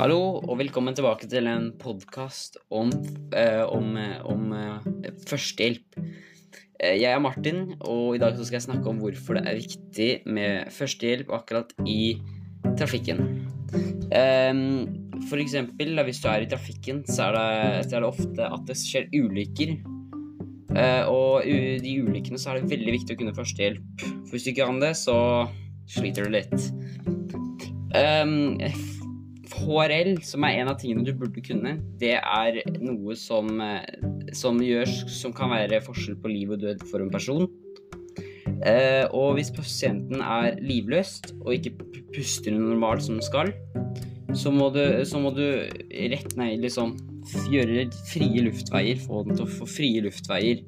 Hallo, og velkommen tilbake til en podkast om, eh, om, eh, om eh, førstehjelp. Eh, jeg er Martin, og i dag skal jeg snakke om hvorfor det er viktig med førstehjelp akkurat i trafikken. Eh, for eksempel, da, hvis du er i trafikken, så er, det, så er det ofte at det skjer ulykker. Eh, og i de ulykkene så er det veldig viktig å kunne førstehjelp. For hvis du ikke kan det, så sliter du litt. Um, HRL, som er en av tingene du burde kunne, det er noe som, eh, som gjørs som kan være forskjell på liv og død for en person. Eh, og hvis pasienten er livløst og ikke pu- puster normalt som den skal, så må du, så må du rett ned liksom gjøre frie luftveier, få den til å få frie luftveier.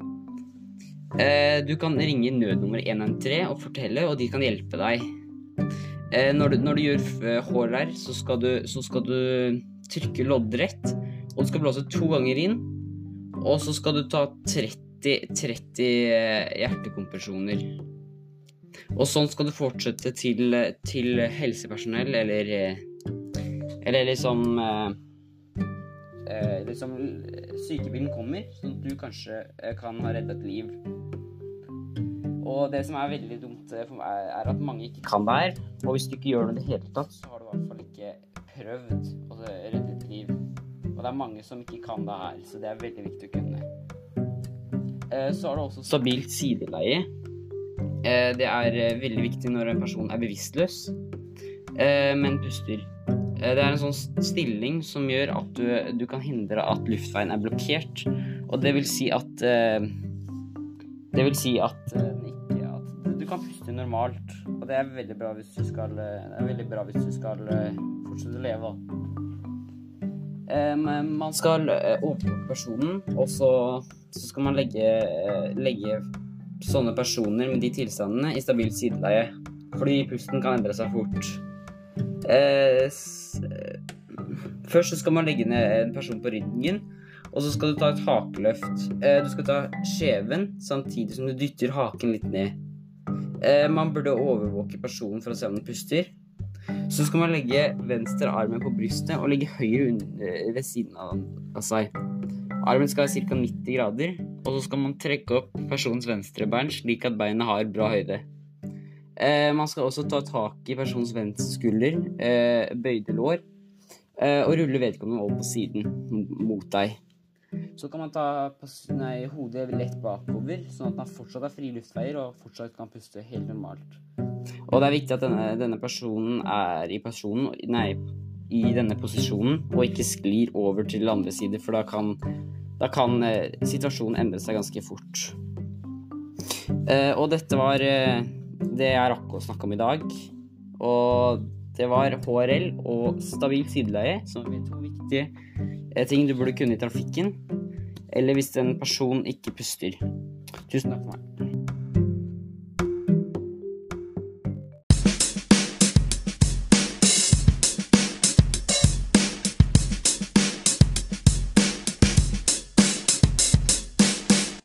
Eh, du kan ringe nødnummer 113 og fortelle, og de kan hjelpe deg. Eh, når, du, når du gjør hår der så skal, du, så skal du trykke loddrett, og du skal blåse to ganger inn, og så skal du ta 30, 30 eh, hjertekompresjoner. Og sånn skal du fortsette til, til helsepersonell, eller eh, Eller liksom eh, eh, Liksom sykebilen kommer, sånn at du kanskje eh, kan ha reddet et liv. Og det som er veldig dumt eh, for meg, er at mange ikke kan det her. Og hvis du ikke gjør det i det hele tatt, så har du i hvert fall ikke prøvd å redde et liv. Og det er mange som ikke kan det her, så det er veldig viktig å kunne. Eh, Så har du også stabilt sideleie. Eh, Det er eh, veldig viktig når en person er bevisstløs, eh, men puster. Eh, Det er en sånn stilling som gjør at du, du kan hindre at luftveien er blokkert. Og det vil si at eh, Det vil si at eh, den at kan puste normalt. Og det er veldig bra hvis du skal eh, bra hvis du skal eh, fortsette å leve. Eh, man skal åpne opp personen, og så, så skal man legge, legge sånne personer med de tilstandene i stabilt sideleie. Fordi pusten kan endre seg fort. Først så skal man legge ned en person på ryggen, og så skal du ta et hakeløft. Du skal ta skjeven samtidig som du dytter haken litt ned. Eh, man burde overvåke personen for å se om den puster. Så skal man legge venstre armen på brystet og legge høyre under, ved siden av seg. Armen skal være ca. 90 grader, og så skal man trekke opp personens venstre bein slik at beinet har bra høyde. Eh, man skal også ta tak i personens venstre skulder, eh, bøyde lår, eh, og rulle vedkommende over på siden mot deg. Så kan man ta nei, hodet lett bakover, sånn at man fortsatt har frie luftveier og fortsatt kan puste helt normalt. Og det er viktig at denne, denne personen er i personen, nei, i denne posisjonen, og ikke sklir over til andre sider, for da kan, da kan eh, situasjonen endre seg ganske fort. Eh, og dette var eh, det jeg rakk å snakke om i dag. Og det var HRL og stabilt sideleie, som er to viktige eh, ting du burde kunne i trafikken. Eller hvis en person ikke puster. Tusen takk for meg.